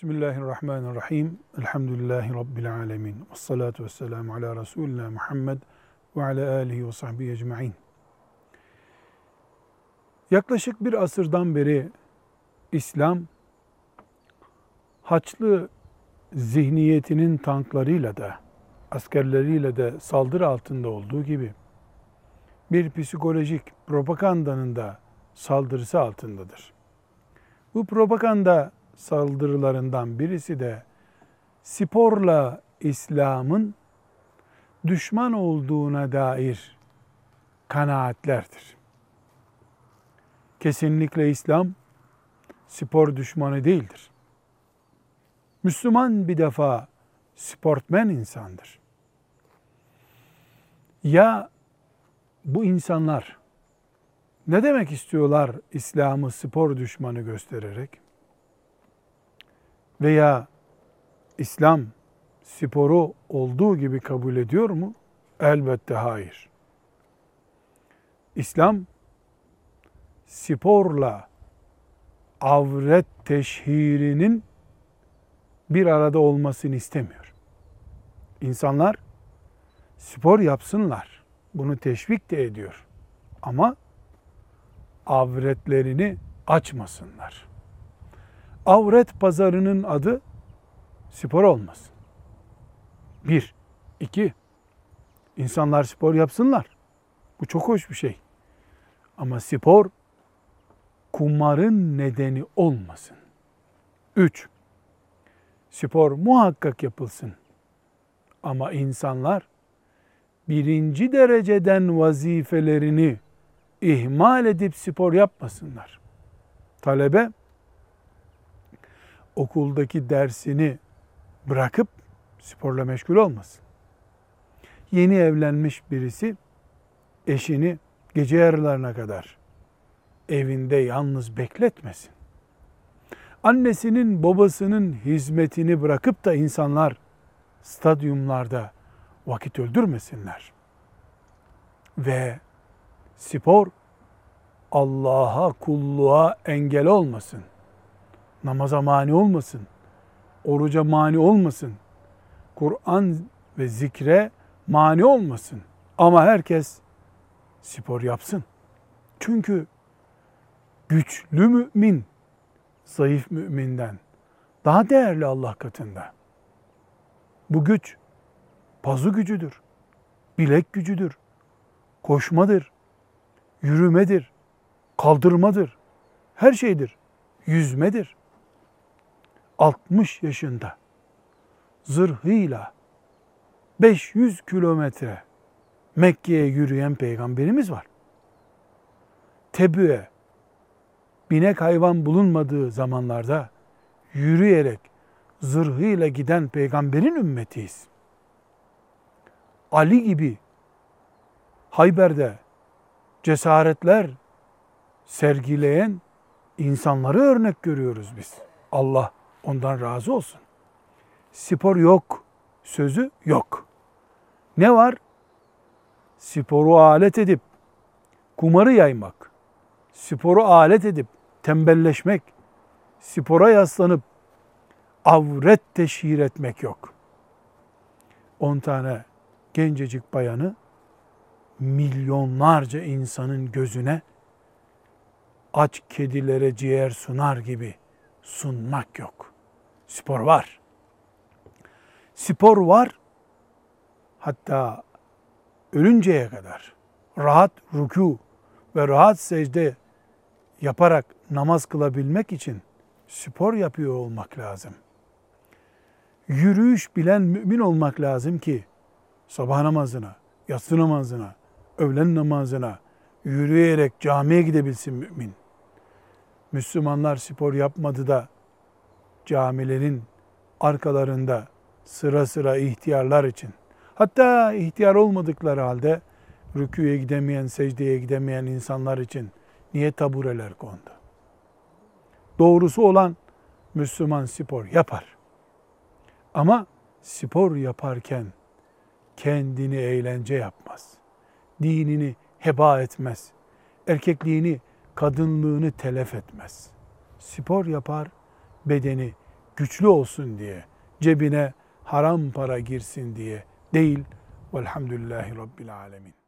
Bismillahirrahmanirrahim. Elhamdülillahi Rabbil alemin. Ve salatu ve selamu ala Resulina Muhammed ve ala alihi ve sahbihi ecma'in. Yaklaşık bir asırdan beri İslam, Haçlı zihniyetinin tanklarıyla da, askerleriyle de saldırı altında olduğu gibi, bir psikolojik propagandanın da saldırısı altındadır. Bu propaganda saldırılarından birisi de sporla İslam'ın düşman olduğuna dair kanaatlerdir. Kesinlikle İslam spor düşmanı değildir. Müslüman bir defa sportmen insandır. Ya bu insanlar ne demek istiyorlar İslam'ı spor düşmanı göstererek? Veya İslam sporu olduğu gibi kabul ediyor mu? Elbette hayır. İslam sporla avret teşhirinin bir arada olmasını istemiyor. İnsanlar spor yapsınlar. Bunu teşvik de ediyor. Ama avretlerini açmasınlar. Avret pazarının adı spor olmasın. Bir. iki. İnsanlar spor yapsınlar. Bu çok hoş bir şey. Ama spor kumarın nedeni olmasın. Üç. Spor muhakkak yapılsın. Ama insanlar birinci dereceden vazifelerini ihmal edip spor yapmasınlar. Talebe okuldaki dersini bırakıp sporla meşgul olmasın. Yeni evlenmiş birisi eşini gece yarılarına kadar evinde yalnız bekletmesin. Annesinin, babasının hizmetini bırakıp da insanlar stadyumlarda vakit öldürmesinler. Ve spor Allah'a kulluğa engel olmasın. Namaza mani olmasın. Oruca mani olmasın. Kur'an ve zikre mani olmasın. Ama herkes spor yapsın. Çünkü güçlü mümin zayıf müminden daha değerli Allah katında. Bu güç pazu gücüdür, bilek gücüdür, koşmadır, yürümedir, kaldırmadır, her şeydir, yüzmedir. 60 yaşında zırhıyla 500 kilometre Mekke'ye yürüyen peygamberimiz var. Tebü'e binek hayvan bulunmadığı zamanlarda yürüyerek zırhıyla giden peygamberin ümmetiyiz. Ali gibi Hayber'de cesaretler sergileyen insanları örnek görüyoruz biz. Allah ondan razı olsun. Spor yok, sözü yok. Ne var? Sporu alet edip kumarı yaymak, sporu alet edip tembelleşmek, spora yaslanıp avret teşhir etmek yok. 10 tane gencecik bayanı milyonlarca insanın gözüne aç kedilere ciğer sunar gibi sunmak yok. Spor var. Spor var. Hatta ölünceye kadar rahat ruku ve rahat secde yaparak namaz kılabilmek için spor yapıyor olmak lazım. Yürüyüş bilen mümin olmak lazım ki sabah namazına, yatsı namazına, öğlen namazına yürüyerek camiye gidebilsin mümin. Müslümanlar spor yapmadı da camilerin arkalarında sıra sıra ihtiyarlar için hatta ihtiyar olmadıkları halde rüküye gidemeyen, secdeye gidemeyen insanlar için niye tabureler kondu? Doğrusu olan Müslüman spor yapar. Ama spor yaparken kendini eğlence yapmaz. Dinini heba etmez. Erkekliğini, kadınlığını telef etmez. Spor yapar, bedeni güçlü olsun diye, cebine haram para girsin diye değil. Velhamdülillahi Rabbil Alemin.